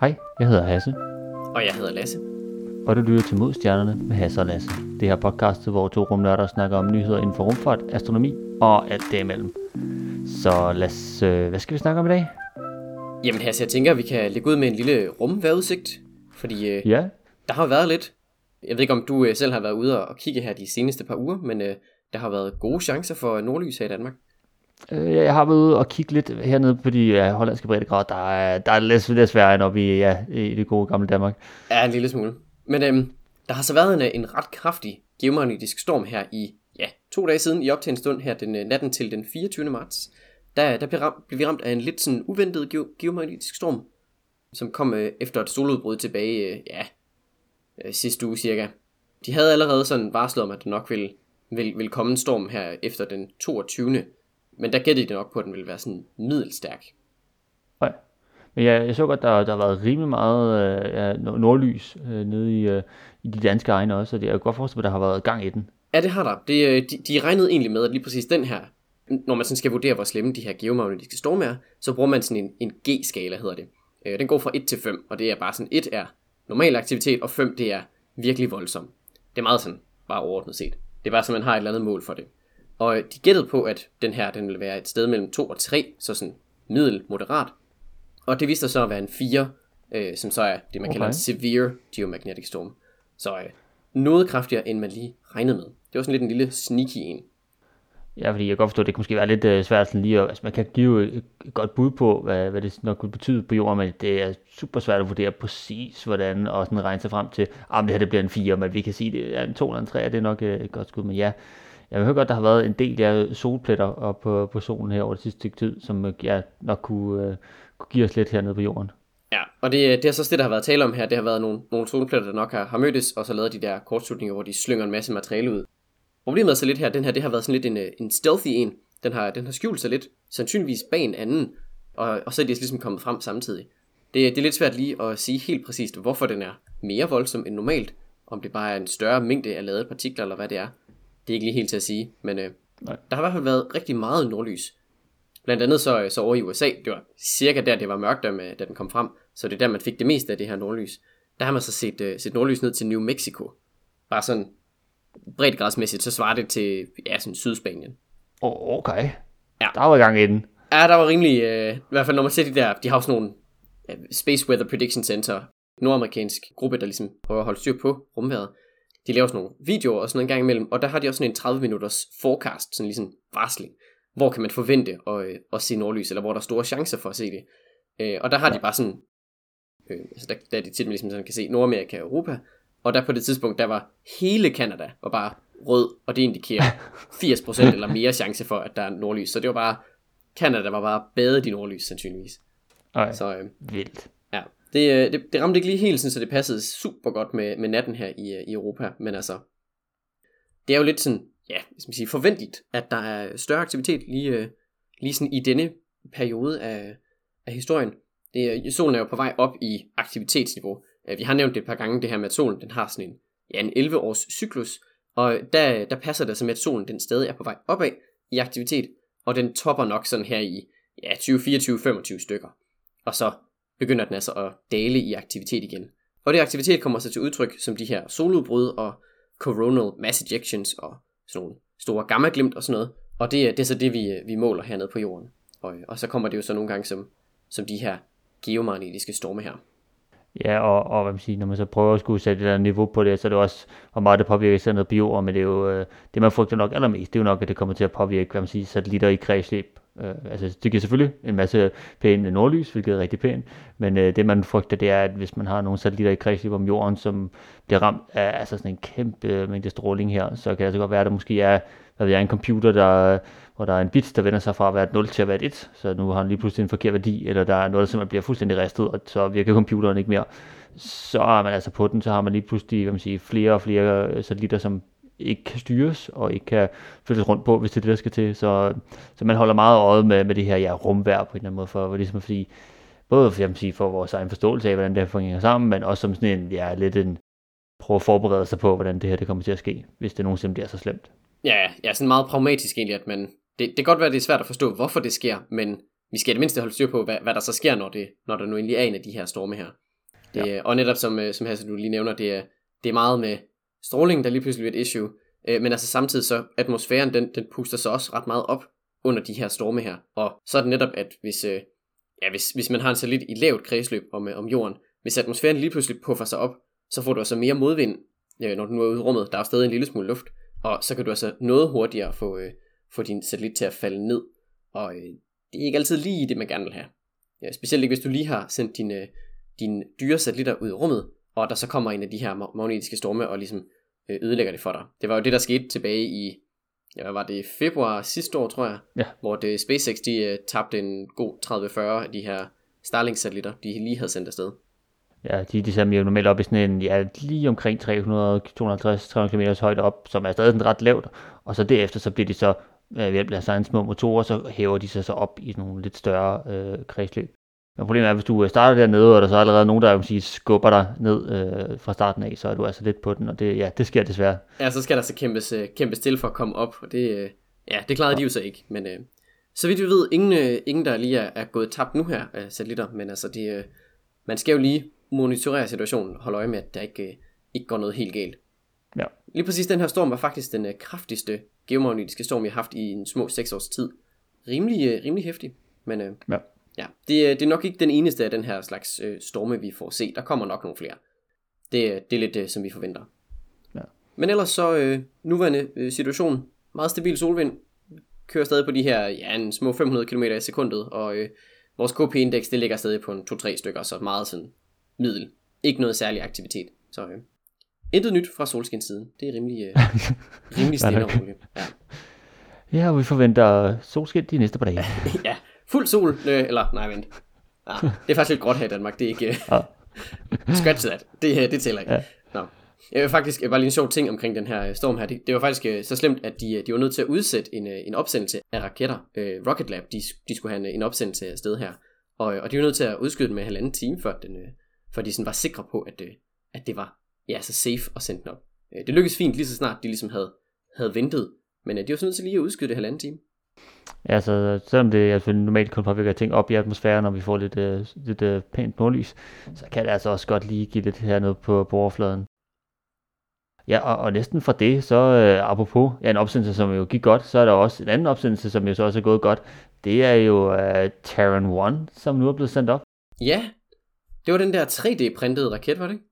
Hej, jeg hedder Hasse, Og jeg hedder Lasse. og du lytter til Modstjernerne med Hasse og Lasse. Det her podcast, hvor to rumnørder snakker om nyheder inden for rumfart, astronomi og alt det imellem. Så Lasse, øh, hvad skal vi snakke om i dag? Jamen Hasse, jeg tænker, at vi kan lægge ud med en lille rumvejrudsigt. Fordi øh, Ja, der har været lidt. Jeg ved ikke, om du øh, selv har været ude og kigge her de seneste par uger, men øh, der har været gode chancer for nordlys her i Danmark øh, jeg har været ude og kigge lidt hernede på de ja, hollandske breddegrader. Der er, der er lidt, lidt sværere end oppe i, ja, i det gode gamle Danmark. Ja, en lille smule. Men øhm, der har så været en, øh, en ret kraftig geomagnetisk storm her i, ja, to dage siden i op til en stund her, den øh, natten til den 24. marts. Der, der blev, ramt, blev vi ramt af en lidt sådan uventet ge- geomagnetisk storm, som kom øh, efter et soludbrud tilbage, øh, ja, øh, sidste uge cirka. De havde allerede sådan varslet om, at der nok ville, ville, ville komme en storm her efter den 22. Men der gættede de nok på, at den ville være sådan middelstærk. Nej. Men jeg, jeg så godt, der, der har været rimelig meget øh, nordlys øh, nede i, øh, i de danske egne også, og det, jeg kan godt forestille mig, at der har været gang i den. Ja, det har der. Det, øh, de, de regnede egentlig med, at lige præcis den her, når man sådan skal vurdere, hvor slemme de her geomagnetiske storme er, så bruger man sådan en, en G-skala, hedder det. Øh, Den går fra 1 til 5, og det er bare sådan, 1 er normal aktivitet, og 5 det er virkelig voldsom. Det er meget sådan, bare overordnet set. Det er bare så, man har et eller andet mål for det. Og de gættede på, at den her, den vil være et sted mellem 2 og 3, så sådan middel moderat. Og det viste sig så at være en 4, øh, som så er det, man okay. kalder en severe geomagnetic storm. Så øh, noget kraftigere, end man lige regnede med. Det var sådan lidt en lille sneaky en. Ja, fordi jeg kan godt forstå, at det kan måske være lidt øh, svært sådan lige at, altså man kan give et, godt bud på, hvad, hvad det nok vil betyde på jorden, men det er super svært at vurdere præcis, hvordan, og sådan regne sig frem til, ah, men det her det bliver en 4, men vi kan sige, det er en 2 eller en 3, det er nok øh, et godt skud, men ja, jeg hører godt, der har været en del af solpletter op på, på solen her over det sidste stykke tid, som øh, ja, nok kunne, øh, kunne give os lidt hernede på jorden. Ja, og det, det er så det, der har været tale om her. Det har været nogle, nogle solpletter, der nok har, har mødtes, og så lavet de der kortslutninger, hvor de slynger en masse materiale ud. Problemet er så lidt her, den her, det har været sådan lidt en, øh, en stealthy en. Den har, den har skjult sig lidt, sandsynligvis bag en anden, og, og så er de altså ligesom kommet frem samtidig. Det, det er lidt svært lige at sige helt præcist, hvorfor den er mere voldsom end normalt. Om det bare er en større mængde af lavede partikler, eller hvad det er. Det er ikke lige helt til at sige, men øh, Nej. der har i hvert fald været rigtig meget nordlys. Blandt andet så, så over i USA, det var cirka der, det var mørkt, da, med, da den kom frem, så det er der, man fik det meste af det her nordlys. Der har man så set, uh, set nordlys ned til New Mexico. Bare sådan breddegradsmæssigt, så svarer det til, ja, sådan Sydspanien. Oh, okay. Ja. Der var gang i den. Ja, der var rimelig, uh, i hvert fald når man ser de der, de har sådan nogle uh, Space Weather Prediction Center, nordamerikansk gruppe, der ligesom prøver at holde styr på rumvejret. De laver sådan nogle videoer og sådan noget en gang imellem, og der har de også sådan en 30 minutters forecast, sådan ligesom varsling. Hvor kan man forvente at, øh, at se nordlys, eller hvor der er store chancer for at se det. Øh, og der har de bare sådan, øh, altså der, der er det tit, man ligesom sådan kan se Nordamerika og Europa, og der på det tidspunkt, der var hele Kanada var bare rød, og det indikerer 80% eller mere chance for, at der er nordlys. Så det var bare, Kanada var bare badet i nordlys, sandsynligvis. Nej, Så øh, vildt det, øh, det, det ramte ikke lige helt, sådan, så det passede super godt med, med natten her i, øh, i Europa, men altså, det er jo lidt sådan, ja, hvis man siger, forventeligt, at der er større aktivitet lige, øh, lige sådan i denne periode af, af historien. Det, solen er jo på vej op i aktivitetsniveau. Vi har nævnt det et par gange, det her med, at solen den har sådan en, ja, en 11-års cyklus, og der, der passer det som, at solen den stadig er på vej opad i aktivitet, og den topper nok sådan her i ja, 20-24-25 stykker. Og så begynder den altså at dale i aktivitet igen. Og det aktivitet kommer så til udtryk som de her soludbrud og coronal mass ejections og sådan nogle store gammaglimt og sådan noget. Og det, det er så det, vi, øh, vi måler hernede på jorden. Og, øh, og så kommer det jo så nogle gange som, som de her geomagnetiske storme her. Ja, og, og hvad man siger, når man så prøver at skulle sætte et eller andet niveau på det, så er det også, hvor meget det påvirker sådan på jorden, men det er jo, øh, det man frygter nok allermest, det er jo nok, at det kommer til at påvirke, hvad man siger, satellitter i kredsløb. Øh, altså, det giver selvfølgelig en masse pæne nordlys, hvilket er rigtig pænt, men øh, det man frygter, det er, at hvis man har nogle satellitter i kredsløb om jorden, som bliver ramt af altså sådan en kæmpe mængde stråling her, så kan det altså godt være, at der måske er, hvad ved jeg, en computer, der, hvor der er en bit, der vender sig fra at være et 0 til at være et 1, så nu har den lige pludselig en forkert værdi, eller der er noget, der simpelthen bliver fuldstændig ristet, og så virker computeren ikke mere. Så er man altså på den, så har man lige pludselig, hvad man siger, flere og flere øh, satellitter, som ikke kan styres, og ikke kan flyttes rundt på, hvis det er det, der skal til. Så, så man holder meget øje med, med det her ja, rumvær på en eller anden måde, for, for ligesom, fordi, både for, jeg sige, for vores egen forståelse af, hvordan det her fungerer sammen, men også som sådan en, ja, lidt en, prøve at forberede sig på, hvordan det her det kommer til at ske, hvis det nogensinde bliver så slemt. Ja, ja, sådan meget pragmatisk egentlig, at man, det, det kan godt være, at det er svært at forstå, hvorfor det sker, men vi skal i det mindste holde styr på, hvad, hvad der så sker, når, det, når der nu endelig er en af de her storme her. Det, ja. Og netop som, øh, som her, du lige nævner, det er, det er meget med strålingen, der lige pludselig bliver et issue, øh, men altså samtidig så, atmosfæren, den, den puster sig også ret meget op under de her storme her. Og så er det netop, at hvis, øh, ja, hvis, hvis man har en satellit i lavt kredsløb om, øh, om jorden, hvis atmosfæren lige pludselig puffer sig op, så får du altså mere modvind, øh, når du nu er ude i rummet. Der er stadig en lille smule luft, og så kan du altså noget hurtigere få, øh, få din satellit til at falde ned. Og øh, det er ikke altid lige det, man gerne vil have. Ja, specielt ikke, hvis du lige har sendt øh, dine, dine dyre satellitter ud i rummet, og der så kommer en af de her magnetiske storme og ligesom øh, ødelægger det for dig. Det var jo det, der skete tilbage i, ja, hvad var det, februar sidste år, tror jeg, ja. hvor det, SpaceX de, uh, tabte en god 30-40 af de her Starlink-satellitter, de lige havde sendt afsted. Ja, de, de ser jo normalt op i sådan en, ja, lige omkring 300, 250, 300 km højde op, som er stadig sådan ret lavt, og så derefter så bliver de så, ved hjælp af sådan små motorer, så hæver de sig så op i nogle lidt større øh, kredsløb. Men problemet er, at hvis du starter dernede, og der så er allerede nogen, der sige, skubber dig ned øh, fra starten af, så er du altså lidt på den, og det, ja, det sker desværre. Ja, så skal der så kæmpes, øh, kæmpes til for at komme op, og det, øh, ja, det klarede ja. de jo så ikke. Men øh, så vidt vi ved, ingen, øh, ingen der lige er, er gået tabt nu her af satellitter, men altså, det, øh, man skal jo lige monitorere situationen, holde øje med, at der ikke, øh, ikke går noget helt galt. Ja. Lige præcis den her storm var faktisk den øh, kraftigste geomagnetiske storm, vi har haft i en små 6 års tid. Rimelig, øh, rimelig hæftig, men øh, ja. Ja, det, det er nok ikke den eneste af den her slags øh, storme, vi får se. Der kommer nok nogle flere. Det, det er lidt det, som vi forventer. Ja. Men ellers så, øh, nuværende øh, situation, meget stabil solvind, kører stadig på de her, ja, en små 500 km i sekundet, og øh, vores KP-indeks, det ligger stadig på en 2-3 stykker, så meget sådan middel. Ikke noget særlig aktivitet. Så øh, intet nyt fra solskinssiden. Det er rimelig, øh, rimelig stille og roligt. Ja. ja, vi forventer solskin de næste par dage. ja, Fuld sol, øh, eller nej vent. Ah, det er faktisk lidt gråt her i Danmark, det er ikke... Scratch that, det, øh, det tæller ikke. Ja. No. Jeg vil faktisk bare lige en sjov ting omkring den her øh, storm her. Det, det var faktisk øh, så slemt, at de, de var nødt til at udsætte en, en opsendelse af raketter. Rocket Lab, de, de skulle have en, en opsendelse af sted her. Og, og de var nødt til at udskyde den med halvanden time, før, den, før de sådan var sikre på, at, at det var ja, så safe at sende den op. Det lykkedes fint lige så snart, de ligesom havde, havde ventet. Men de var så nødt til lige at udskyde det halvanden time. Ja, så selvom det altså, normalt kun påvirker ting op i atmosfæren, når vi får lidt, øh, lidt øh, pænt nordlys, så kan det altså også godt lige give lidt hernede på, på overfladen. Ja, og, og næsten fra det, så øh, apropos ja, en opsendelse, som jo gik godt, så er der også en anden opsendelse, som jo så også er gået godt. Det er jo øh, Terran 1, som nu er blevet sendt op. Ja, det var den der 3D-printede raket, var det ikke?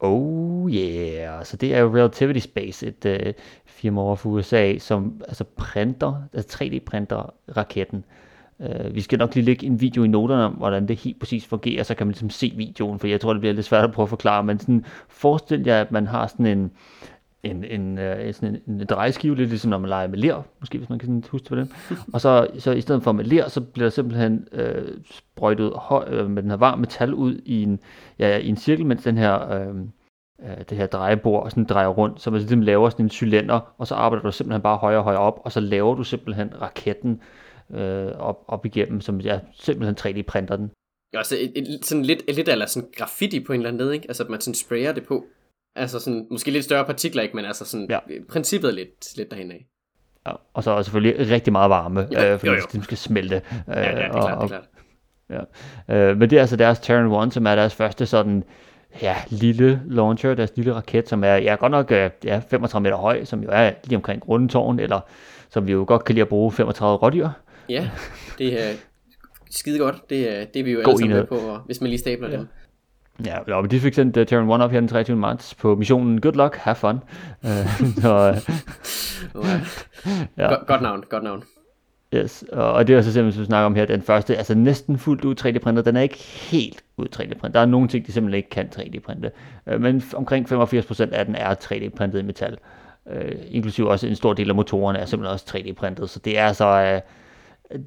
Oh yeah, så det er jo Relativity Space, et øh, firma over for USA, som altså printer, altså 3D-printer raketten. Øh, vi skal nok lige lægge en video i noterne om, hvordan det helt præcis fungerer, så kan man ligesom se videoen, for jeg tror, det bliver lidt svært at prøve at forklare, men sådan, forestil jer, at man har sådan en, en, en, uh, sådan en, en drejeskive, lidt ligesom når man leger med ler, måske hvis man kan sådan huske på det. Og så, så i stedet for med ler, så bliver der simpelthen uh, sprøjtet høj, uh, med den her varm metal ud i en, ja, i en cirkel, mens den her... Uh, det her drejebord sådan drejer rundt, så man ligesom laver sådan en cylinder, og så arbejder du simpelthen bare højere og højere op, og så laver du simpelthen raketten øh, op, op igennem, som ja, simpelthen 3D-printer den. Ja, altså et, et, sådan lidt, lidt eller sådan graffiti på en eller anden led, ikke? Altså at man sådan sprayer det på. Altså sådan, måske lidt større partikler, ikke? Men altså sådan, ja. princippet er lidt, lidt derhen af. Ja, og så selvfølgelig rigtig meget varme, jo, øh, fordi jo, jo. det skal smelte. Øh, ja, ja, det er klart, og, det er klart. Ja. Øh, men det er altså deres Terran 1, som er deres første sådan ja, lille launcher, deres lille raket, som er ja, godt nok øh, ja, 35 meter høj, som jo er lige omkring rundetårn, eller som vi jo godt kan lide at bruge 35 rådyr. Ja, det er skide godt. Det er, det er vi jo alle sammen med på, hvis man lige stabler ja. dem. Ja, ja, men de fik sendt uh, Terran 1 op her den 23. marts på missionen Good Luck, Have Fun. Uh, så, uh, ja. God, godt navn, godt navn. Yes, og det er så simpelthen, som vi snakker om her, den første, altså næsten fuldt ud 3D-printet, den er ikke helt ud 3D-printet. Der er nogle ting, de simpelthen ikke kan 3D-printe, øh, men omkring 85% af den er 3D-printet i metal. Øh, inklusiv også en stor del af motorerne er simpelthen også 3D-printet, så det er så, øh,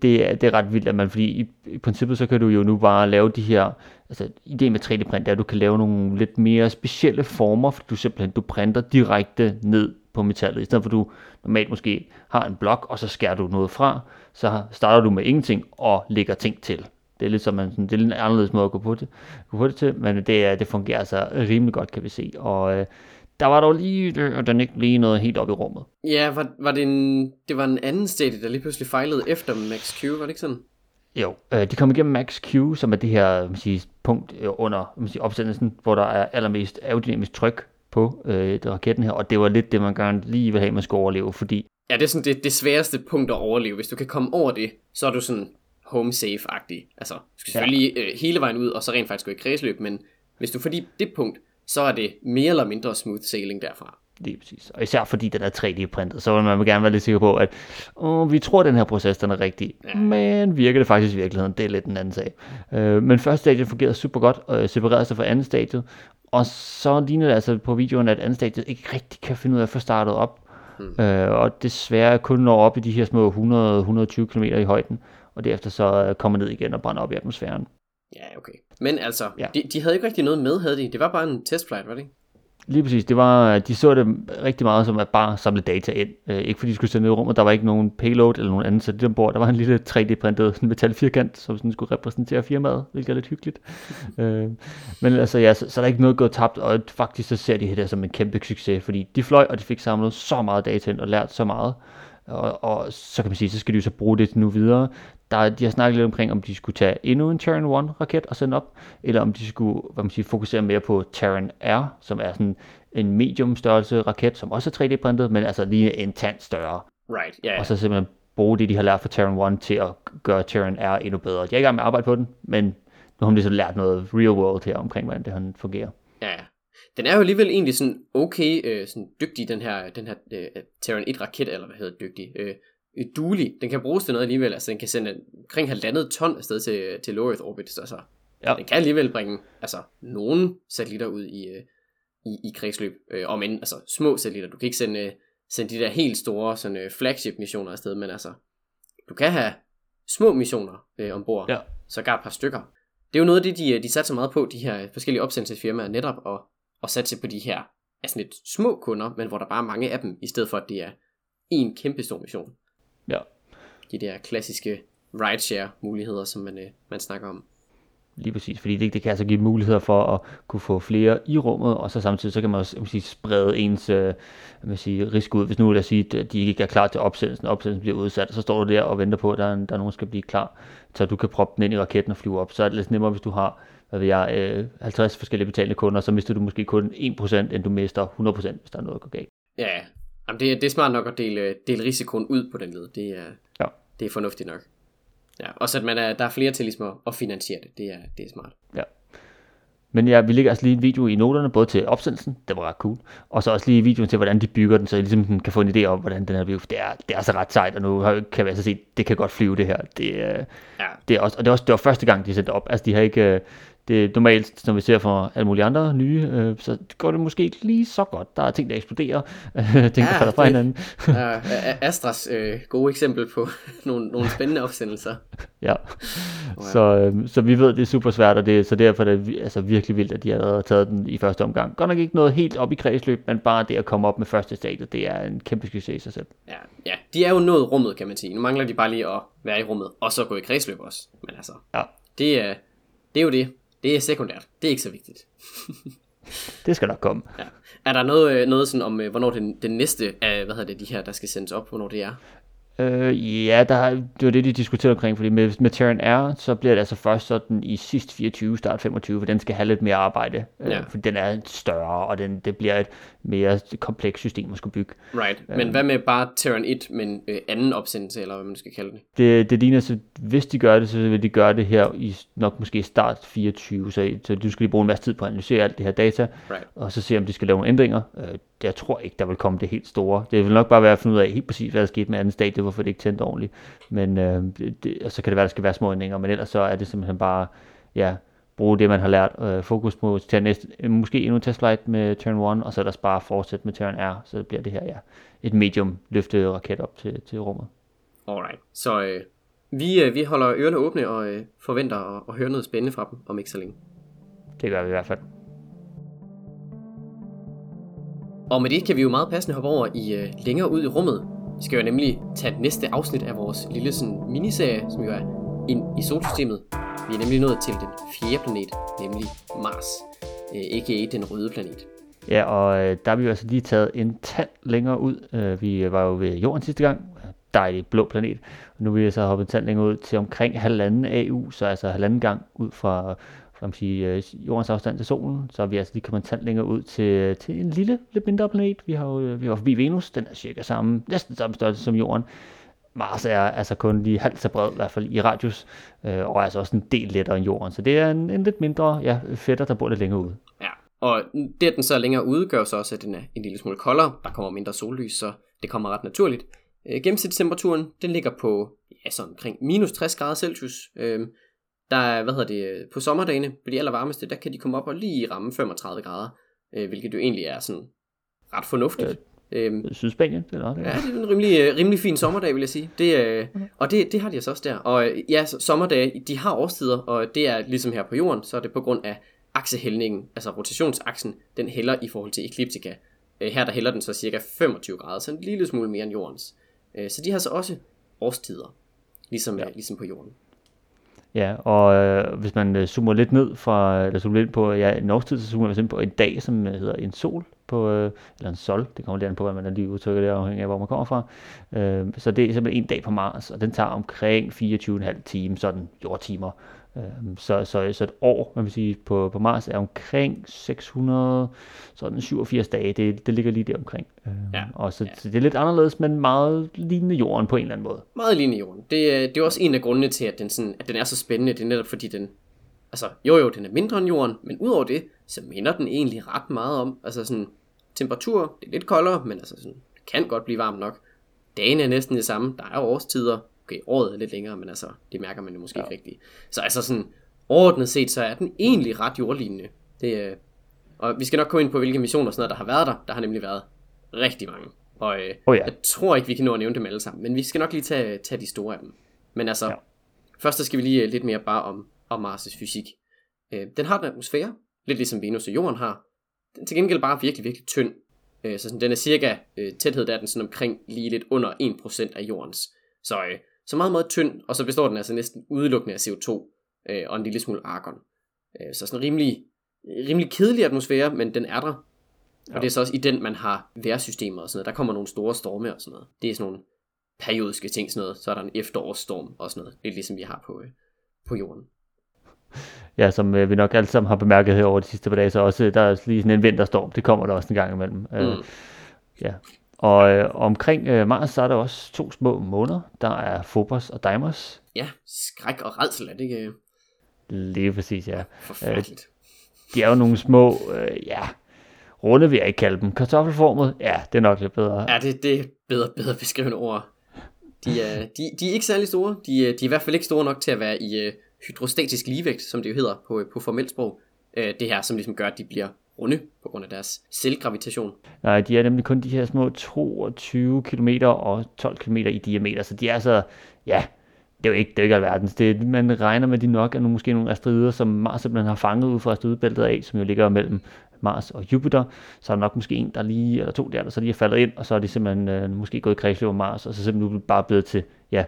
det, er, det er ret vildt, at man, fordi i, i princippet så kan du jo nu bare lave de her, altså ideen med 3D-print er, at du kan lave nogle lidt mere specielle former, fordi du simpelthen, du printer direkte ned på metallet, i stedet for at du normalt måske har en blok, og så skærer du noget fra, så starter du med ingenting og lægger ting til. Det er lidt som man, sådan, det er lidt en anderledes måde at gå på det, gå på det til, men det, det fungerer altså rimelig godt, kan vi se. Og øh, der var dog lige, at den ikke lige noget helt op i rummet. Ja, var, var det, en, det var en anden stadie, der lige pludselig fejlede efter Max Q, var det ikke sådan? Jo, øh, de kom igennem Max Q, som er det her man siger, punkt øh, under man siger, opsendelsen, hvor der er allermest aerodynamisk tryk på øh, raketten her, og det var lidt det, man gerne lige vil have, man skulle overleve, fordi... Ja, det er sådan det, det sværeste punkt at overleve. Hvis du kan komme over det, så er du sådan home safe-agtig. Altså, du skal selvfølgelig ja. øh, hele vejen ud, og så rent faktisk gå i kredsløb, men hvis du får det punkt, så er det mere eller mindre smooth sailing derfra. Lige præcis. Og især fordi den er 3D-printet, så vil man gerne være lidt sikker på, at åh, vi tror, at den her proces den er rigtig, ja. men virker det faktisk i virkeligheden? Det er lidt en anden sag. Øh, men første stadie fungerede super godt, og separerede sig fra anden stadie, og så ligner det altså på videoen, at anden stadie ikke rigtig kan finde ud af at få startet op. Hmm. Øh, og desværre kun når op i de her små 100-120 km i højden, og derefter så kommer ned igen og brænder op i atmosfæren. Ja, okay. Men altså, ja. de, de havde ikke rigtig noget med, havde de? Det var bare en testflight, var det ikke? Lige præcis. Det var, de så det rigtig meget som at bare samle data ind. Øh, ikke fordi de skulle sende ned i rummet. Der var ikke nogen payload eller nogen anden satellit ombord. Der var en lille 3D-printet metalfirkant, som sådan skulle repræsentere firmaet, hvilket er lidt hyggeligt. øh, men altså ja, så, så der er ikke noget gået tabt, og faktisk så ser de det her som en kæmpe succes, fordi de fløj, og de fik samlet så meget data ind og lært så meget. Og, og så kan man sige, så skal de jo så bruge det nu videre. Der, de har snakket lidt omkring, om de skulle tage endnu en Terran 1 raket og sende op, eller om de skulle hvad man siger, fokusere mere på Terran R, som er sådan en medium størrelse raket, som også er 3D-printet, men altså lige en tand større. Right, yeah. Og så simpelthen bruge det, de har lært fra Terran 1 til at gøre Terran R endnu bedre. De er i gang med at arbejde på den, men nu har de så lært noget real world her omkring, hvordan det fungerer. Ja, den er jo alligevel egentlig sådan okay øh, sådan dygtig, den her, den her øh, Terran 1 raket, eller hvad hedder dygtig, øh, duelig. Den kan bruges til noget alligevel, altså den kan sende omkring halvandet ton afsted til, til low Earth orbit, så altså, ja. den kan alligevel bringe altså, nogle satellitter ud i, øh, i, i kredsløb, øh, om end altså, små satellitter. Du kan ikke sende, øh, sende de der helt store sådan, øh, flagship missioner afsted, men altså, du kan have små missioner øh, ombord, ja. så gar et par stykker. Det er jo noget af det, de, de satser meget på, de her forskellige opsendelsesfirmaer, netop at, at satse på de her altså lidt små kunder, men hvor der bare er mange af dem, i stedet for at det er en kæmpe stor mission. Ja. De der klassiske rideshare muligheder, som man, øh, man snakker om. Lige præcis, fordi det, det kan altså give muligheder for at kunne få flere i rummet, og så samtidig så kan man også man sige, sprede ens øh, man sige, risiko ud. Hvis nu lad os sige, at de ikke er klar til opsendelsen, og opsendelsen bliver udsat, så står du der og venter på, at der er, der er nogen, der skal blive klar, så du kan proppe den ind i raketten og flyve op. Så er det lidt nemmere, hvis du har hvad ved jeg, øh, 50 forskellige betalende kunder, så mister du måske kun 1%, end du mister 100%, hvis der er noget, der går galt. Ja, Jamen, det, er, det er smart nok at dele, dele risikoen ud på den led. Det er, ja. det er fornuftigt nok. Ja, også at man er, der er flere til ligesom at finansiere det. Det er, det er smart. Ja. Men ja, vi lægger altså lige en video i noterne, både til opsendelsen, det var ret cool, og så også lige videoen til, hvordan de bygger den, så I ligesom kan få en idé om, hvordan den her bliver. Det er, det er altså ret sejt, og nu kan vi altså se, det kan godt flyve det her. Det, ja. det er også, og det, er også, det var første gang, de sendte op. Altså, de har ikke, det normalt, når vi ser for alle mulige andre nye, øh, så går det måske ikke lige så godt. Der er ting, der eksploderer, ting, der falder fra hinanden. ja, Astras øh, gode eksempel på nogle, nogle spændende opsendelser. ja, wow. så, øh, så vi ved, det er super svært, og det, så derfor er det altså virkelig vildt, at de har taget den i første omgang. Godt nok ikke noget helt op i kredsløb, men bare det at komme op med første stadie, det er en kæmpe succes i sig selv. Ja, ja, de er jo nået rummet, kan man sige. Nu mangler de bare lige at være i rummet, og så gå i kredsløb også. Men altså, ja. det, er, det er jo det. Det er sekundært. Det er ikke så vigtigt. det skal nok komme. Ja. Er der noget, øh, noget sådan om, øh, hvornår den, den næste af, hvad hedder det, de her, der skal sendes op, hvornår det er? Øh, ja, der, det var det, de diskuterede omkring, fordi med, med Terran R, så bliver det altså først sådan i sidst 24, start 25, for den skal have lidt mere arbejde, øh, ja. øh, for den er større, og den, det bliver et mere komplekst system at skulle bygge. Right, men øh, hvad med bare Terran 1, men øh, anden opsendelse, eller hvad man skal kalde det? Det, det ligner, så hvis de gør det, så vil de gøre det her i nok måske start 24, så, så du skal lige bruge en masse tid på at analysere alt det her data, right. og så se, om de skal lave nogle ændringer. Øh, jeg tror ikke, der vil komme det helt store. Det vil nok bare være at finde ud af helt præcis, hvad der skete med anden stadie, hvorfor det ikke tændte ordentligt. Men øh, det, og så kan det være, der skal være små ændringer, men ellers så er det simpelthen bare, ja, bruge det, man har lært. Øh, fokus på til næste, måske endnu en testflight med Turn 1, og så er der bare fortsætte med Turn R, så bliver det her, ja, et medium løfte raket op til, til rummet. Alright, så øh, vi, øh, vi holder ørerne åbne og øh, forventer at, at høre noget spændende fra dem om ikke så længe. Det gør vi i hvert fald. Og med det kan vi jo meget passende hoppe over i øh, længere ud i rummet. Vi skal jo nemlig tage det næste afsnit af vores lille sådan, miniserie, som jo er ind i solsystemet. Vi er nemlig nået til den fjerde planet, nemlig Mars, ikke øh, a.k.a. den røde planet. Ja, og øh, der har vi jo altså lige taget en tand længere ud. Øh, vi var jo ved jorden sidste gang, dejlig blå planet. Og nu vil vi så hoppet en tand længere ud til omkring halvanden AU, så altså halvanden gang ud fra, som siger, øh, jordens afstand til solen. Så er vi altså lige kommet tant længere ud til, til en lille, lidt mindre planet. Vi har jo øh, vi var forbi Venus, den er cirka samme, næsten samme størrelse som jorden. Mars er altså kun lige halvt så bred, i hvert fald i radius, øh, og er altså også en del lettere end jorden. Så det er en, en lidt mindre ja, fætter, der bor lidt længere ude. Ja, og det, at den så er længere ude, gør så også, at den er en lille smule koldere. Der kommer mindre sollys, så det kommer ret naturligt. Øh, gennemsnitstemperaturen, den ligger på ja, sådan omkring minus 60 grader Celsius. Øh, der er, hvad hedder det, på sommerdagene, på de aller varmeste, der kan de komme op og lige ramme 35 grader, øh, hvilket jo egentlig er sådan ret fornuftigt. Øh, Øhm, Sydspanien, eller det? Ja, det er en rimelig, øh, rimelig fin sommerdag, vil jeg sige. Det, øh, okay. Og det, det har de altså også der. Og øh, ja, sommerdage, de har årstider, og det er ligesom her på jorden, så er det på grund af aksehældningen, altså rotationsaksen, den hælder i forhold til ekliptika. Øh, her der hælder den så cirka 25 grader, så en lille smule mere end jordens. Øh, så de har så også årstider, ligesom, ja. ligesom på jorden. Ja, og øh, hvis man øh, zoomer lidt ned fra, eller zoomer lidt på ja, norsk tid, så zoomer man på en dag, som øh, hedder en sol, på, øh, eller en sol, det kommer lidt an på, hvad man lige udtrykker det, afhængig af, hvor man kommer fra. Øh, så det er simpelthen en dag på Mars, og den tager omkring 24,5 timer, sådan jordtimer. Øh, så, så, så et år, man vil sige, på, på Mars er omkring 600, sådan 87 dage, det, det ligger lige der omkring. Øh, ja. Og så, ja. så det er lidt anderledes, men meget lignende jorden på en eller anden måde. Meget lignende jorden. Det, det er også en af grundene til, at den, sådan, at den er så spændende, det er netop fordi den, altså jo jo, den er mindre end jorden, men udover det, så minder den egentlig ret meget om, altså sådan, temperatur, det er lidt koldere, men altså sådan, det kan godt blive varmt nok. Dagen er næsten det samme, der er årstider, okay, året er lidt længere, men altså, det mærker man jo måske ja. ikke rigtigt. Så altså sådan, overordnet set, så er den egentlig ret jordlignende. Det, øh, og vi skal nok komme ind på, hvilke missioner sådan noget, der har været der. Der har nemlig været rigtig mange. Og øh, oh ja. jeg tror ikke, vi kan nå at nævne dem alle sammen, men vi skal nok lige tage, tage de store af dem. Men altså, ja. først så skal vi lige øh, lidt mere bare om, om Mars' fysik. Øh, den har en atmosfære, lidt ligesom Venus og Jorden har. Den er til gengæld bare virkelig, virkelig tynd. Øh, så sådan, den er cirka, øh, tæthed der er den sådan omkring lige lidt under 1% af Jordens. Så, øh, så meget, meget tynd, og så består den altså næsten udelukkende af CO2 øh, og en lille smule argon. Øh, så sådan en rimelig, rimelig kedelig atmosfære, men den er der. Ja. Og det er så også i den, man har vejrsystemer og sådan noget. Der kommer nogle store storme og sådan noget. Det er sådan nogle periodiske ting, sådan noget. Så er der en efterårsstorm og sådan noget. Er ligesom vi har på, øh, på jorden ja, som øh, vi nok alle sammen har bemærket her over de sidste par dage, så også der er lige sådan en vinterstorm, det kommer der også en gang imellem. Øh, mm. Øh, ja. Og øh, omkring øh, Mars, så er der også to små måneder. Der er Phobos og Deimos. Ja, skræk og redsel er det ikke? Lige præcis, ja. Forfærdeligt. Øh, de er jo nogle små, øh, ja, runde vil jeg ikke kalde dem. Kartoffelformet, ja, det er nok lidt bedre. Ja, det, det er bedre, bedre beskrivende ord. De er, de, de er ikke særlig store. De, de er i hvert fald ikke store nok til at være i, øh, hydrostatisk ligevægt, som det jo hedder på, på formelt sprog. Øh, det her, som ligesom gør, at de bliver runde på grund af deres selvgravitation. Nej, de er nemlig kun de her små 22 km og 12 km i diameter, så de er altså, ja, det er jo ikke, det er jo ikke alverdens. Det, man regner med, de nok er nogle, måske nogle asteroider, som Mars simpelthen har fanget ud fra asteroidebæltet af, som jo ligger mellem Mars og Jupiter. Så er der nok måske en, der lige, eller to der, der så lige er faldet ind, og så er de simpelthen øh, måske gået i kredsløb om Mars, og så simpelthen bare blevet til, ja,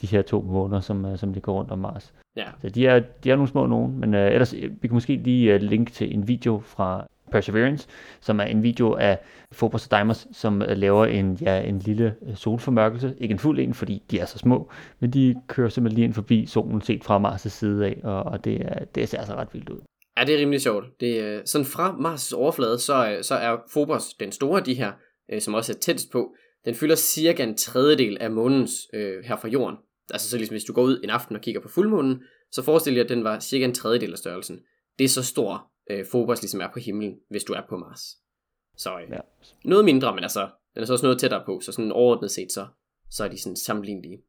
de her to måneder, som, øh, som ligger rundt om Mars. Ja. Så de er, de er nogle små nogen, men uh, ellers, vi kan måske lige uh, linke til en video fra Perseverance, som er en video af Phobos og Deimos, som øh, laver en, ja, en lille øh, solformørkelse. Ikke en fuld en, fordi de er så små, men de kører simpelthen lige ind forbi solen set fra Mars' side af, og, og det, er, det ser altså ret vildt ud. Ja, det er rimelig sjovt. Det er, sådan fra Mars' overflade, så, så er Phobos den store af de her, som også er tættest på. Den fylder cirka en tredjedel af månens øh, her fra jorden altså så ligesom hvis du går ud en aften og kigger på fuldmånen, så forestil dig, at den var cirka en tredjedel af størrelsen. Det er så stor øh, Phobos ligesom er på himlen, hvis du er på Mars. Så øh, ja. noget mindre, men altså, den er så også noget tættere på, så sådan overordnet set, så, så er de sådan sammenlignelige.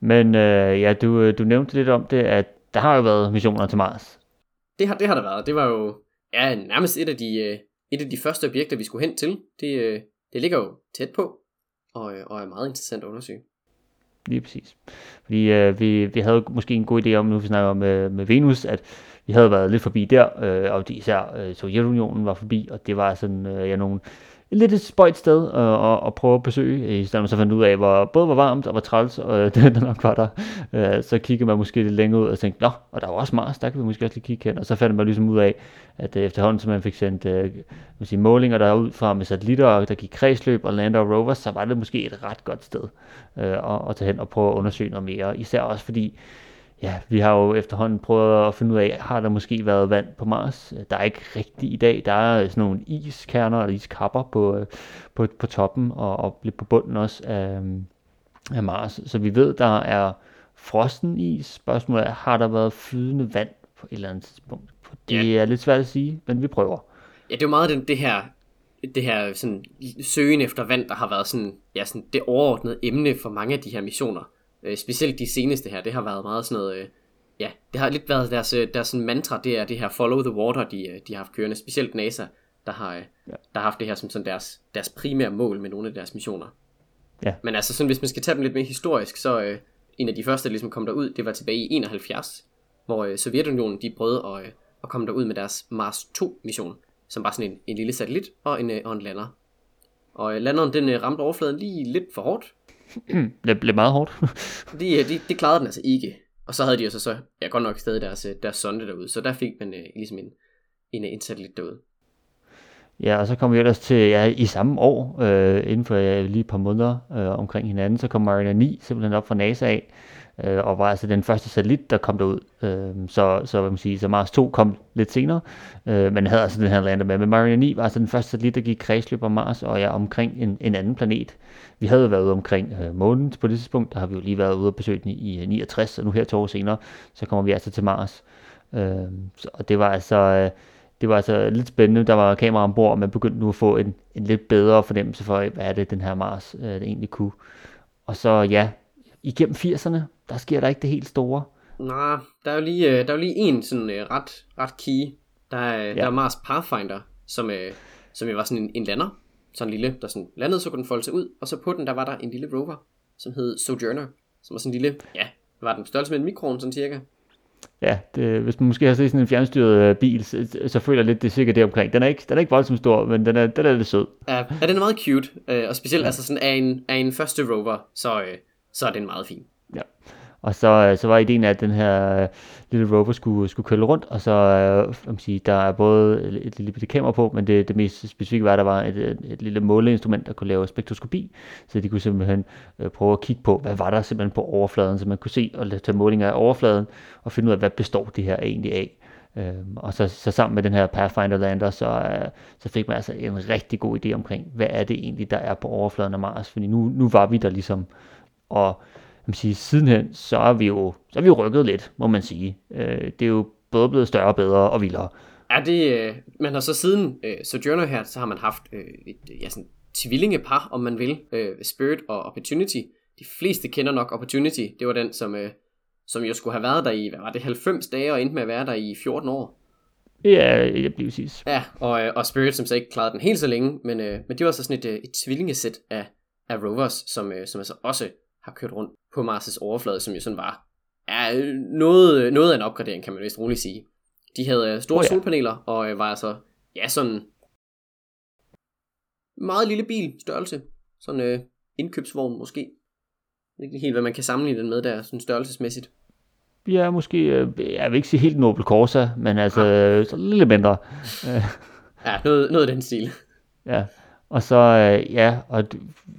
Men øh, ja, du, øh, du nævnte lidt om det, at der har jo været missioner til Mars. Det har, det har der været. Det var jo ja, nærmest et af, de, øh, et af de første objekter, vi skulle hen til. Det, øh, det ligger jo tæt på, og, og er meget interessant at undersøge. Lige præcis. Fordi øh, vi, vi havde måske en god idé om, nu vi snakker om med, med Venus, at vi havde været lidt forbi der, øh, og især øh, Sovjetunionen var forbi, og det var sådan øh, ja, nogle lidt et spøjt sted at, at, at prøve at besøge, øh, i stedet man så fandt ud af, hvor både var varmt og var træls, og øh, det der nok var der. Øh, så kiggede man måske lidt længere ud og tænkte, nå, og der var også Mars, der kan vi måske også lige kigge hen. Og så fandt man ligesom ud af, at øh, efterhånden, som man fik sendt øh, man sige, målinger derud fra med satellitter, og der gik kredsløb og lander og rovers, så var det måske et ret godt sted øh, at, at tage hen og prøve at undersøge noget mere. Især også fordi, ja, vi har jo efterhånden prøvet at finde ud af, har der måske været vand på Mars? Der er ikke rigtigt i dag. Der er sådan nogle iskerner eller iskapper på, øh, på, på toppen og, og lidt på bunden også af, af Mars. Så vi ved, der er frosten is. Spørgsmålet er, har der været flydende vand på et eller andet tidspunkt? Det ja. er lidt svært at sige, men vi prøver. Ja, det er jo meget det, det her det her sådan, søgen efter vand, der har været sådan, ja, sådan det overordnede emne for mange af de her missioner. Øh, specielt de seneste her, det har været meget sådan noget, øh, ja, det har lidt været deres, øh, deres mantra, det er det her follow the water, de, øh, de har haft kørende, specielt NASA, der har, ja. der har haft det her som sådan deres, deres primære mål med nogle af deres missioner. Ja. Men altså sådan, hvis man skal tage dem lidt mere historisk, så øh, en af de første, der ligesom kom derud, det var tilbage i 71, hvor øh, Sovjetunionen, de prøvede at, øh, at komme derud med deres Mars 2 mission, som var sådan en, en lille satellit og en, øh, og en lander. Og øh, landeren, den øh, ramte overfladen lige lidt for hårdt, det blev meget hårdt. de, de, de klarede den altså ikke. Og så havde de jo så, så ja, godt nok stadig deres, deres sonde derude. Så der fik man uh, ligesom en, en, en satellit derude. Ja, og så kom vi ellers til, ja, i samme år, øh, inden for ja, lige et par måneder øh, omkring hinanden, så kom Mariner 9 simpelthen op fra NASA af, øh, og var altså den første satellit, der kom derud. Øh, så, så, hvad man sige, så Mars 2 kom lidt senere, øh, men havde altså den her lander med. Men Mariner 9 var altså den første satellit, der gik kredsløb om Mars, og ja, omkring en, en anden planet. Vi havde jo været ude omkring øh, månen på det tidspunkt, der har vi jo lige været ude og besøge den i, i øh, 69, og nu her to år senere, så kommer vi altså til Mars. Øh, så, og det var altså... Øh, det var altså lidt spændende. Der var kamera ombord, og man begyndte nu at få en, en lidt bedre fornemmelse for, hvad er det, den her Mars øh, det egentlig kunne. Og så ja, igennem 80'erne, der sker der ikke det helt store. Nej, der er jo lige, øh, der er jo lige en sådan uh, ret, ret key. Der er, ja. der er Mars Pathfinder, som, uh, som jo var sådan en, en lander. Sådan en lille, der sådan landede, så kunne den folde sig ud. Og så på den, der var der en lille rover, som hed Sojourner. Som var sådan en lille, ja, var den størrelse med en mikron, sådan cirka ja, det, hvis man måske har set sådan en fjernstyret øh, bil, så, så føler jeg lidt, det er sikkert det omkring. Den er ikke, den er ikke voldsomt stor, men den er, den er lidt sød. Ja, ja den er meget cute, øh, og specielt ja. altså sådan af en, af en første rover, så, øh, så er den meget fin. Ja. Og så, øh, så var ideen, at den her øh, lille rover skulle, skulle køle rundt, og så øh, man sige, der er både et lille bitte kamera på, men det, det mest specifikke var, at der var et, et, et lille måleinstrument, der kunne lave spektroskopi, så de kunne simpelthen øh, prøve at kigge på, hvad var der simpelthen på overfladen, så man kunne se og tage målinger af overfladen, og finde ud af, hvad består det her egentlig af. Øhm, og så, så sammen med den her Pathfinder lander, så, øh, så fik man altså en rigtig god idé omkring, hvad er det egentlig, der er på overfladen af Mars, fordi nu, nu var vi der ligesom, og man sige, sidenhen, så er vi jo så er vi jo rykket lidt, må man sige. Øh, det er jo både blevet større, bedre og vildere. Ja, det, øh, man har så siden øh, Sojourner her, så har man haft øh, et ja, sådan, tvillingepar, om man vil, øh, Spirit og Opportunity. De fleste kender nok Opportunity, det var den, som, øh, som jo skulle have været der i, hvad var det, 90 dage, og endte med at være der i 14 år. Ja, det bliver præcis. Ja, og, øh, og Spirit, som så ikke klarede den helt så længe, men, øh, men det var så sådan et, øh, et tvillingesæt af, af rovers, som, øh, som altså også har kørt rundt på Mars' overflade, som jo sådan var ja, noget, noget af en opgradering, kan man vist roligt sige. De havde øh, store oh, ja. solpaneler, og øh, var altså, ja, sådan meget lille bil størrelse. Sådan øh, indkøbsvogn måske. Er ikke helt, hvad man kan sammenligne den med der, sådan størrelsesmæssigt. Ja, måske, øh, jeg vil ikke sige helt Nobel Corsa, men altså ja. så lidt mindre. ja, noget, noget af den stil. Ja, og så, øh, ja, og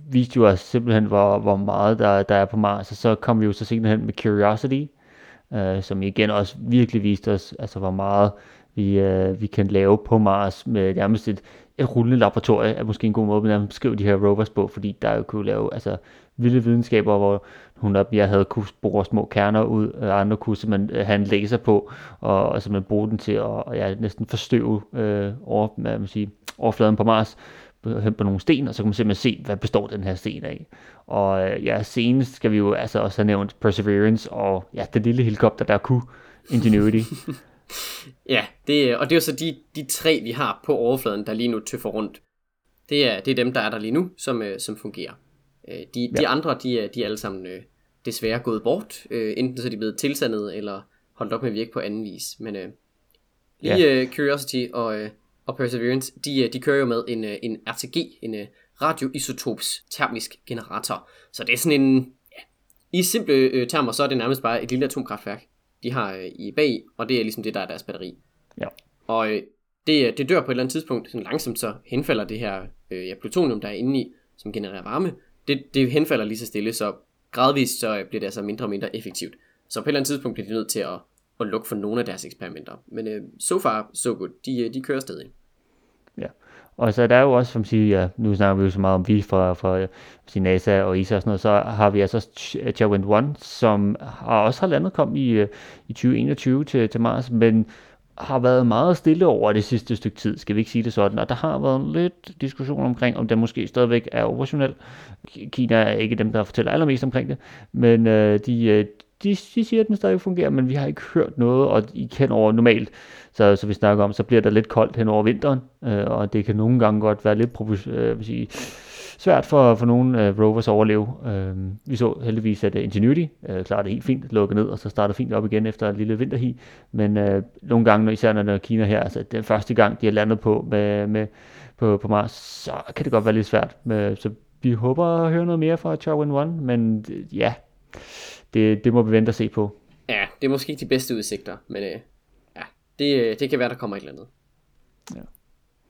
viste jo os simpelthen, hvor, hvor meget der, der er på Mars. Og så kom vi jo så senere hen med Curiosity, øh, som igen også virkelig viste os, altså hvor meget vi, øh, vi kan lave på Mars med nærmest et, et rullende laboratorie, er måske en god måde at beskrive de her rovers på, fordi der jo kunne lave altså, vilde videnskaber, hvor hun af jeg havde kunne spore små kerner ud, og andre kunne simpelthen øh, have en laser på, og, og simpelthen bruge den til at og, ja, næsten forstøve øh, over, hvad man sige, overfladen på Mars på nogle sten, og så kan man simpelthen se, hvad består den her sten af. Og øh, ja, senest skal vi jo altså også have nævnt Perseverance, og ja, den lille helikopter, der kunne Ingenuity. ja, det, og det er jo så de, de tre, vi har på overfladen, der lige nu tøffer rundt. Det er, det er dem, der er der lige nu, som, øh, som fungerer. Øh, de, ja. de andre, de er, de er alle sammen øh, desværre gået bort. Øh, enten så er de blevet tilsandet, eller holdt op med at virke på anden vis. Men øh, lige ja. øh, Curiosity og, øh, og Perseverance, de, øh, de kører jo med en, øh, en RTG, en øh, radioisotops termisk generator. Så det er sådan en, ja, i simple termer, så er det nærmest bare et lille atomkraftværk, de har i bag, og det er ligesom det, der er deres batteri. Ja. Og det, det dør på et eller andet tidspunkt, sådan langsomt så henfalder det her øh, ja, plutonium, der er inde i, som genererer varme, det, det henfalder lige så stille, så gradvist så bliver det altså mindre og mindre effektivt. Så på et eller andet tidspunkt bliver de nødt til at, at lukke for nogle af deres eksperimenter. Men øh, so far, so good. De, øh, de kører stadig. Ja. Og så der er jo også, som siger, ja, nu snakker vi jo så meget om vi fra, fra NASA og ESA og sådan noget, så har vi altså øh, Challenger 1, som har også har landet kom i, øh, i 2021 til, til Mars, men har været meget stille over det sidste stykke tid, skal vi ikke sige det sådan, og der har været lidt diskussion omkring, om den måske stadigvæk er operationel. Kina er ikke dem, der fortæller allermest omkring det, men øh, de, øh, de, de siger, at den stadig fungerer, men vi har ikke hørt noget, og I kender over normalt, så, så vi snakker om, så bliver der lidt koldt hen over vinteren, øh, og det kan nogle gange godt være lidt øh, sige, svært for, for nogle øh, rovers at overleve. Øh, vi så heldigvis, at uh, Ingenuity øh, klarede det helt fint, lukkede ned, og så startede fint op igen efter en lille vinterhi. Men øh, nogle gange, når, især når der er Kina her, altså den første gang, de har landet på, med, med, på, på Mars, så kan det godt være lidt svært. Med, så vi håber at høre noget mere fra Charwin 1, men øh, ja, det, det må vi vente og se på. Ja, det er måske ikke de bedste udsigter, men øh, ja, det, det kan være, der kommer et eller andet. Ja.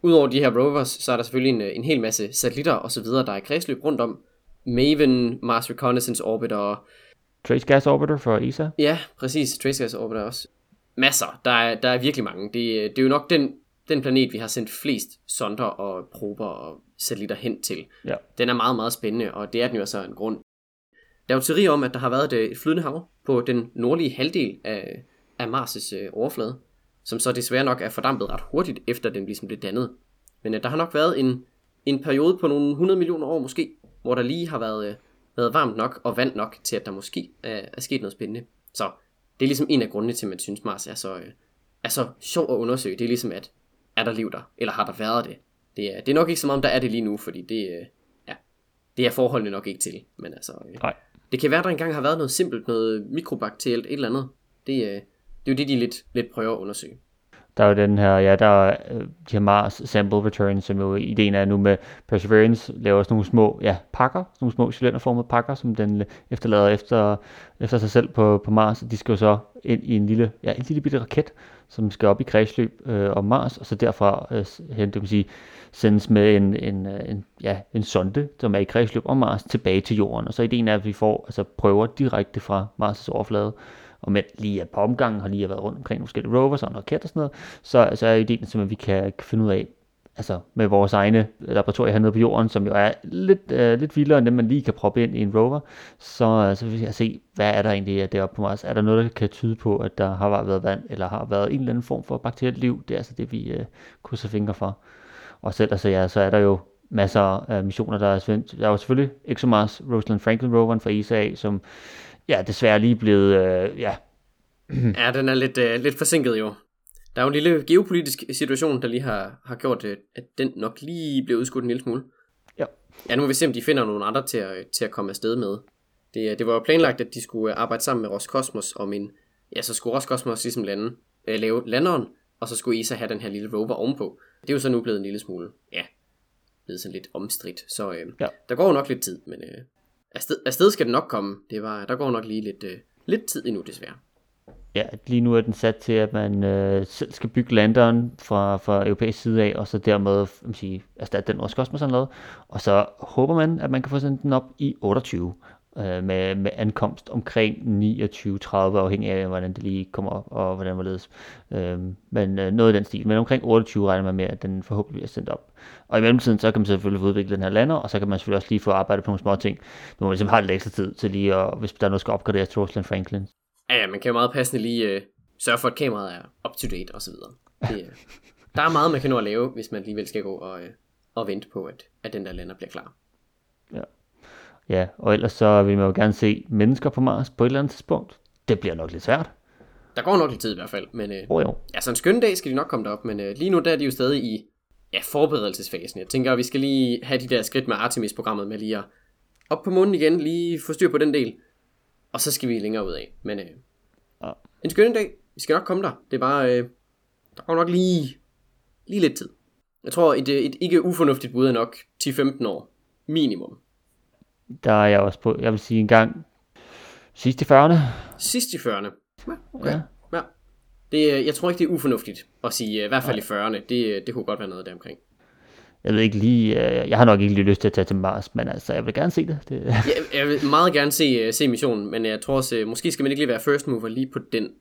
Udover de her rovers, så er der selvfølgelig en, en hel masse satellitter og så videre, der er i kredsløb rundt om. Maven, Mars Reconnaissance Orbiter. Trace Gas Orbiter for ESA. Ja, præcis. Trace Gas Orbiter også. Masser. Der er, der er virkelig mange. Det, det er jo nok den, den planet, vi har sendt flest sonder og prober og satellitter hen til. Ja. Den er meget, meget spændende, og det er den jo altså en grund. Der er jo teori om, at der har været øh, et flydende hav på den nordlige halvdel af, af Mars' øh, overflade som så desværre nok er fordampet ret hurtigt, efter den ligesom blev dannet. Men øh, der har nok været en, en periode på nogle 100 millioner år måske, hvor der lige har været, øh, været varmt nok og vand nok til, at der måske er, er sket noget spændende. Så det er ligesom en af grundene til, at man synes, Mars er så, øh, er så sjov at undersøge. Det er ligesom, at er der liv der, eller har der været det? Det er, det er nok ikke så meget, om der er det lige nu, fordi det, øh, ja, det er forholdene nok ikke til. Men altså, øh, Nej det kan være, der engang har været noget simpelt, noget mikrobakterielt, et eller andet. Det, øh, det er jo det, de lidt, lidt prøver at undersøge. Der er jo den her, ja, der er de her Mars Sample Return, som jo ideen er nu med Perseverance, laver sådan nogle små, ja, pakker, sådan nogle små cylinderformede pakker, som den øh, efterlader efter, efter sig selv på, på Mars. De skal jo så ind i en lille, ja, en lille bitte raket, som skal op i kredsløb øh, om Mars, og så derfra øh, hen, det vil sige, sendes med en, en, øh, en, ja, en sonde, som er i kredsløb om Mars, tilbage til Jorden. Og så ideen er, at vi får altså, prøver direkte fra Mars' overflade, og med lige et par omgange har lige været rundt omkring nogle forskellige rovers og en raket og sådan noget, så, så er ideen simpelthen, at vi kan, finde ud af, altså med vores egne laboratorier hernede på jorden, som jo er lidt, øh, lidt vildere end dem, man lige kan proppe ind i en rover, så, øh, så vil jeg se, hvad er der egentlig deroppe på Mars? Er der noget, der kan tyde på, at der har været vand, eller har været en eller anden form for bakterielt liv? Det er altså det, vi øh, krydser fingre for. Og selv altså, ja, så er der jo masser af missioner, der er svendt. Der er jo selvfølgelig ExoMars Rosalind Franklin roveren fra ESA, som ja, desværre lige blevet, øh, ja. ja, den er lidt, øh, lidt forsinket jo. Der er jo en lille geopolitisk situation, der lige har, har gjort, øh, at den nok lige blev udskudt en lille smule. Ja. Ja, nu må vi se, om de finder nogle andre til at, til at komme afsted med. Det, øh, det var jo planlagt, at de skulle øh, arbejde sammen med Roskosmos om en... Ja, så skulle Roskosmos ligesom lande, øh, lave landeren, og så skulle ESA have den her lille rover ovenpå. Det er jo så nu blevet en lille smule, ja, blevet sådan lidt omstridt. Så øh, ja. der går jo nok lidt tid, men øh, afsted, afsted skal den nok komme. Det var, der går nok lige lidt, øh, lidt tid endnu, desværre. Ja, lige nu er den sat til, at man øh, selv skal bygge landeren fra, fra europæisk side af, og så dermed man sige, erstatte den Roskosmos han noget. Og så håber man, at man kan få sendt den op i 28 øh, med, med ankomst omkring 29-30, afhængig af, hvordan det lige kommer op, og hvordan det ledes. Øh, men øh, noget i den stil. Men omkring 28 regner man med, at den forhåbentlig er sendt op. Og i mellemtiden, så kan man selvfølgelig få udviklet den her lander, og så kan man selvfølgelig også lige få arbejdet på nogle små ting. Må man ligesom have lidt ekstra tid til lige, og hvis der er noget, skal opgraderes til Rosalind Franklin. Ja, ja, man kan jo meget passende lige øh, sørge for, at kameraet er up-to-date og så videre. Det, øh, der er meget, man kan nå at lave, hvis man alligevel skal gå og, øh, og vente på, at, at den der lander bliver klar. Ja. Ja, og ellers så vil man jo gerne se mennesker på Mars på et eller andet tidspunkt. Det bliver nok lidt svært. Der går nok lidt tid i hvert fald, men øh, oh, jo. ja, så en skøn dag skal de nok komme derop, men øh, lige nu der er de jo stadig i ja, forberedelsesfasen. Jeg tænker, at vi skal lige have de der skridt med Artemis-programmet med lige at op på månen igen, lige få styr på den del, og så skal vi længere ud af. Men øh, ja. en skøn dag, vi skal nok komme der. Det er bare, øh, der går nok lige, lige lidt tid. Jeg tror, et, et ikke ufornuftigt bud er nok 10-15 år. Minimum. Der er jeg også på, jeg vil sige en gang sidst i 40'erne. Sidst i 40'erne. Ja, okay. Ja. Ja. Det, øh, jeg tror ikke, det er ufornuftigt at sige, øh, i hvert fald i 40'erne. Det, øh, det kunne godt være noget der omkring. Jeg ved ikke lige, jeg har nok ikke lige lyst til at tage til Mars, men altså, jeg vil gerne se det. det Jeg, jeg vil meget gerne se, se missionen, men jeg tror også, måske skal man ikke lige være first mover lige på den. Det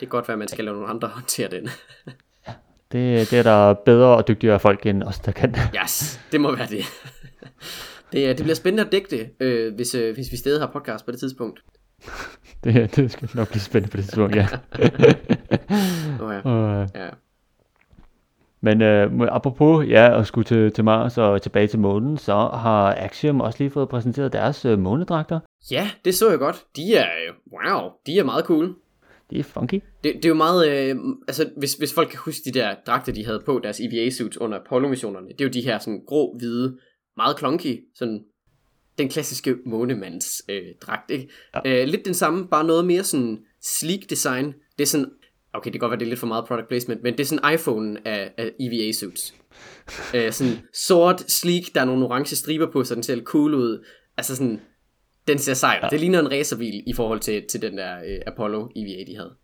kan godt være, at man skal lade nogle andre håndtere den. det, det er der bedre og dygtigere folk end os, der kan. Yes, det må være det. Det, øh, det bliver spændende at dække det, øh, hvis, øh, hvis vi stadig har podcast på det tidspunkt. Det, det skal nok blive spændende på det tidspunkt, ja. Oh, ja. Og, øh, Ja. Men øh, apropos ja, at skulle til, til Mars og tilbage til månen, så har Axiom også lige fået præsenteret deres øh, månedragter. ja, det så jeg godt. De er, øh, wow, de er meget cool. Det er funky. Det, det er jo meget, øh, altså hvis, hvis folk kan huske de der dragter, de havde på, deres EVA-suits under Apollo-missionerne, det er jo de her sådan grå, hvide, meget klonky, sådan den klassiske månemands øh, dragt, ikke? Ja. Øh, lidt den samme, bare noget mere sådan sleek design. Det er sådan, okay, det kan godt være, det er lidt for meget product placement, men det er sådan iPhone af, af EVA-suits. øh, sådan sort, sleek, der er nogle orange striber på, så den ser lidt cool ud. Altså sådan, den ser sej. Ja. Det ligner en racerbil i forhold til, til den der øh, Apollo EVA, de havde.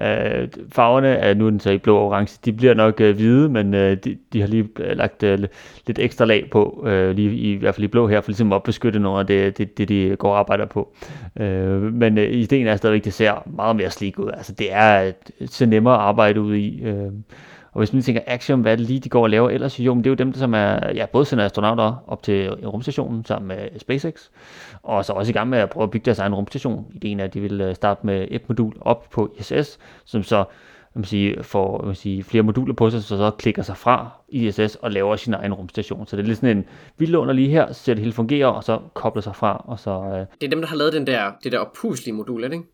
Øh, farverne er nu er den så i blå og orange. De bliver nok øh, hvide, men øh, de, de har lige øh, lagt øh, lidt ekstra lag på, øh, lige i, i hvert fald i blå her, for ligesom at beskytte noget af det, det, det de går og arbejder på. Øh, men øh, ideen er stadigvæk, det ser meget mere slik ud. Altså det er det så nemmere at arbejde ud i. Øh, og hvis man tænker, Axiom, hvad er det lige, de går og laver ellers? Jo, men det er jo dem, der som er, ja, både sender astronauter op til rumstationen sammen med SpaceX, og så også i gang med at prøve at bygge deres egen rumstation. Ideen er, at de vil øh, starte med et modul op på ISS, som så man sige, får man sige, flere moduler på sig, så så klikker sig fra ISS og laver sin egen rumstation. Så det er lidt sådan en, vi låner lige her, så det hele fungerer, og så kobler sig fra, og så øh, Det er dem, der har lavet den der, det der oppuslige modul, er det ikke?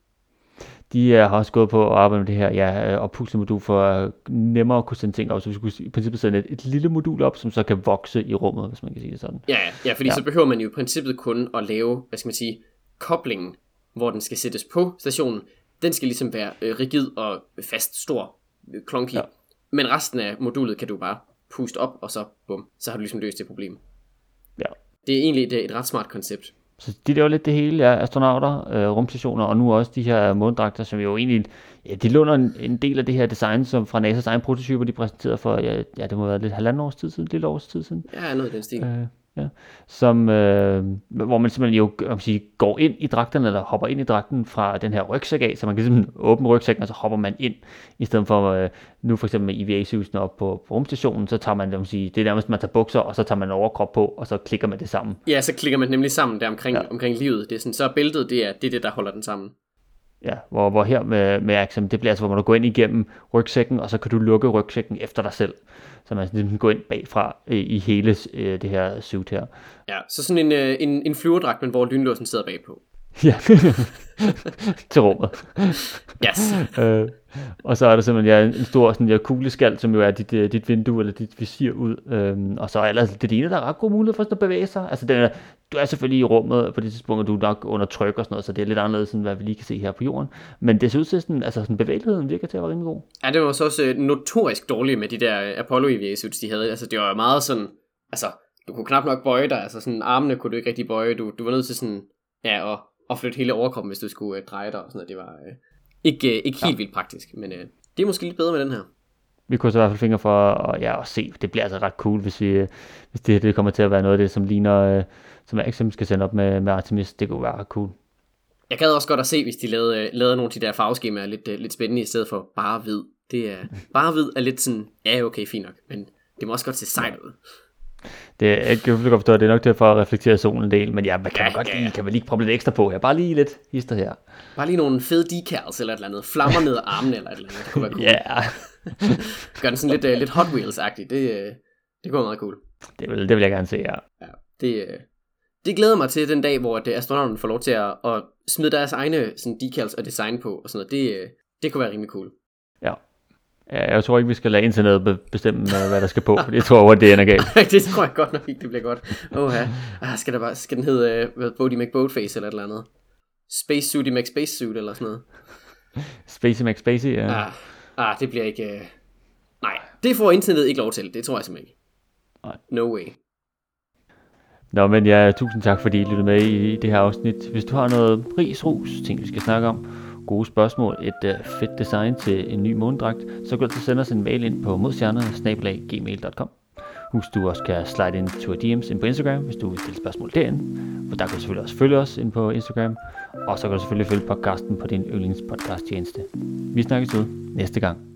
De øh, har også gået på at arbejde med det her ja, øh, oppuslige modul for at nemmere at kunne sende ting op, så vi skulle i princippet sende et, et lille modul op, som så kan vokse i rummet, hvis man kan sige det sådan. Ja, ja, fordi ja. så behøver man jo i princippet kun at lave, hvad skal man sige, koblingen, hvor den skal sættes på stationen. Den skal ligesom være øh, rigid og fast, stor, øh, klonky. Ja. Men resten af modulet kan du bare puste op, og så bum, så har du ligesom løst det problem. Ja. Det er egentlig et, et ret smart koncept. Så de laver lidt det hele, ja, astronauter, øh, rumstationer, og nu også de her månedragter, som jo egentlig, ja, de låner en, en del af det her design, som fra NASA's egen prototyper, de præsenterede for, ja, ja det må have været lidt halvanden års tid siden, lille års tid siden. Ja, noget i den stil. Øh, ja, som, øh, hvor man simpelthen jo man sige, går ind i dragten, eller hopper ind i dragten fra den her rygsæk af, så man kan simpelthen åbne rygsækken, og så hopper man ind, i stedet for øh, nu for eksempel med EVA-susen op på, på rumstationen, så tager man, det, man sige, det er nærmest, man tager bukser, og så tager man overkrop på, og så klikker man det sammen. Ja, så klikker man nemlig sammen der omkring, ja. Omkring livet. Det er sådan, så bæltet, det er, det er det, der holder den sammen. Ja, hvor, hvor her med, med Axiom, det bliver altså, hvor man går ind igennem rygsækken, og så kan du lukke rygsækken efter dig selv. Så man sådan ligesom går ind bagfra øh, i hele øh, det her suit her. Ja, så sådan en, øh, en, en flyverdragt, men hvor lynlåsen sidder bagpå. Ja, til rummet. Yes. øh, og så er der simpelthen ja, en stor sådan, ja, kugleskald, som jo er dit, øh, dit vindue eller dit visir ud. Øhm, og så er ellers det ene, der er ret god mulighed for sådan at bevæge sig. Altså, den er, du er selvfølgelig i rummet på det tidspunkt, og du er nok under tryk og sådan noget, så det er lidt anderledes, end hvad vi lige kan se her på jorden. Men det ser ud til, sådan, altså sådan bevægeligheden virker til at være rimelig god. Ja, det var så også øh, notorisk dårligt med de der øh, Apollo suits, de havde. Altså, det var meget sådan, altså, du kunne knap nok bøje dig, altså sådan armene kunne du ikke rigtig bøje, du, du var nødt til sådan, ja, at, at flytte hele overkroppen, hvis du skulle øh, dreje dig og sådan noget. Det var øh, ikke, øh, ikke helt ja. vildt praktisk, men øh, det er måske lidt bedre med den her. Vi kunne så i hvert fald fingre for at, ja, at se, det bliver altså ret cool, hvis, vi, øh, hvis det, det kommer til at være noget af det, som ligner, øh, som Axiom skal sende op med, med Artemis. Det kunne være ret cool. Jeg gad også godt at se, hvis de lavede, øh, lavede nogle af de der farveskemaer lidt, øh, lidt spændende, i stedet for bare hvid. Det er, bare hvid er lidt sådan, ja okay, fint nok, men det må også godt se sejt ud. Det, jeg kan selvfølgelig godt forstå, at det er nok til for at reflektere solen en del, men ja, man kan Ja, godt ja, lige, kan man lige proppe lidt ekstra på her. Bare lige lidt hister her. Bare lige nogle fede decals eller et eller andet, flammer ned ad armene eller et eller andet, det kunne være cool. Ja, Gør den sådan lidt, uh, lidt Hot Wheels-agtigt, det, uh, det kunne være meget cool. det vil, det vil jeg gerne se, ja. Ja, det, øh, det glæder mig til den dag, hvor øh, astronauten får lov til at, at smide deres egne sådan, decals og design på og sådan noget. Det, øh, det kunne være rimelig cool. ja. Ja, Jeg tror ikke, vi skal lade internettet be- bestemme, øh, hvad der skal på. Jeg tror, at det ender galt. det tror jeg godt nok ikke, det bliver godt. Åh ja. Ah, skal, der bare, skal den hedde uh, Bodie McBoatface eller et eller andet? Space Suit i McSpace Suit eller sådan noget? Spacey McSpacey, ja. Ah, ah det bliver ikke... Uh... Nej, det får internettet ikke lov til. Det tror jeg simpelthen ikke. No way. Nå, men ja, tusind tak, fordi I lyttede med i det her afsnit. Hvis du har noget ris, ros, ting vi skal snakke om, gode spørgsmål, et uh, fedt design til en ny månedragt, så kan du sende os en mail ind på modstjernerne Husk, du også kan slide ind til DM's ind på Instagram, hvis du vil stille spørgsmål derinde. Og der kan du selvfølgelig også følge os ind på Instagram. Og så kan du selvfølgelig følge podcasten på din yndlingspodcast tjeneste. Vi snakkes ud næste gang.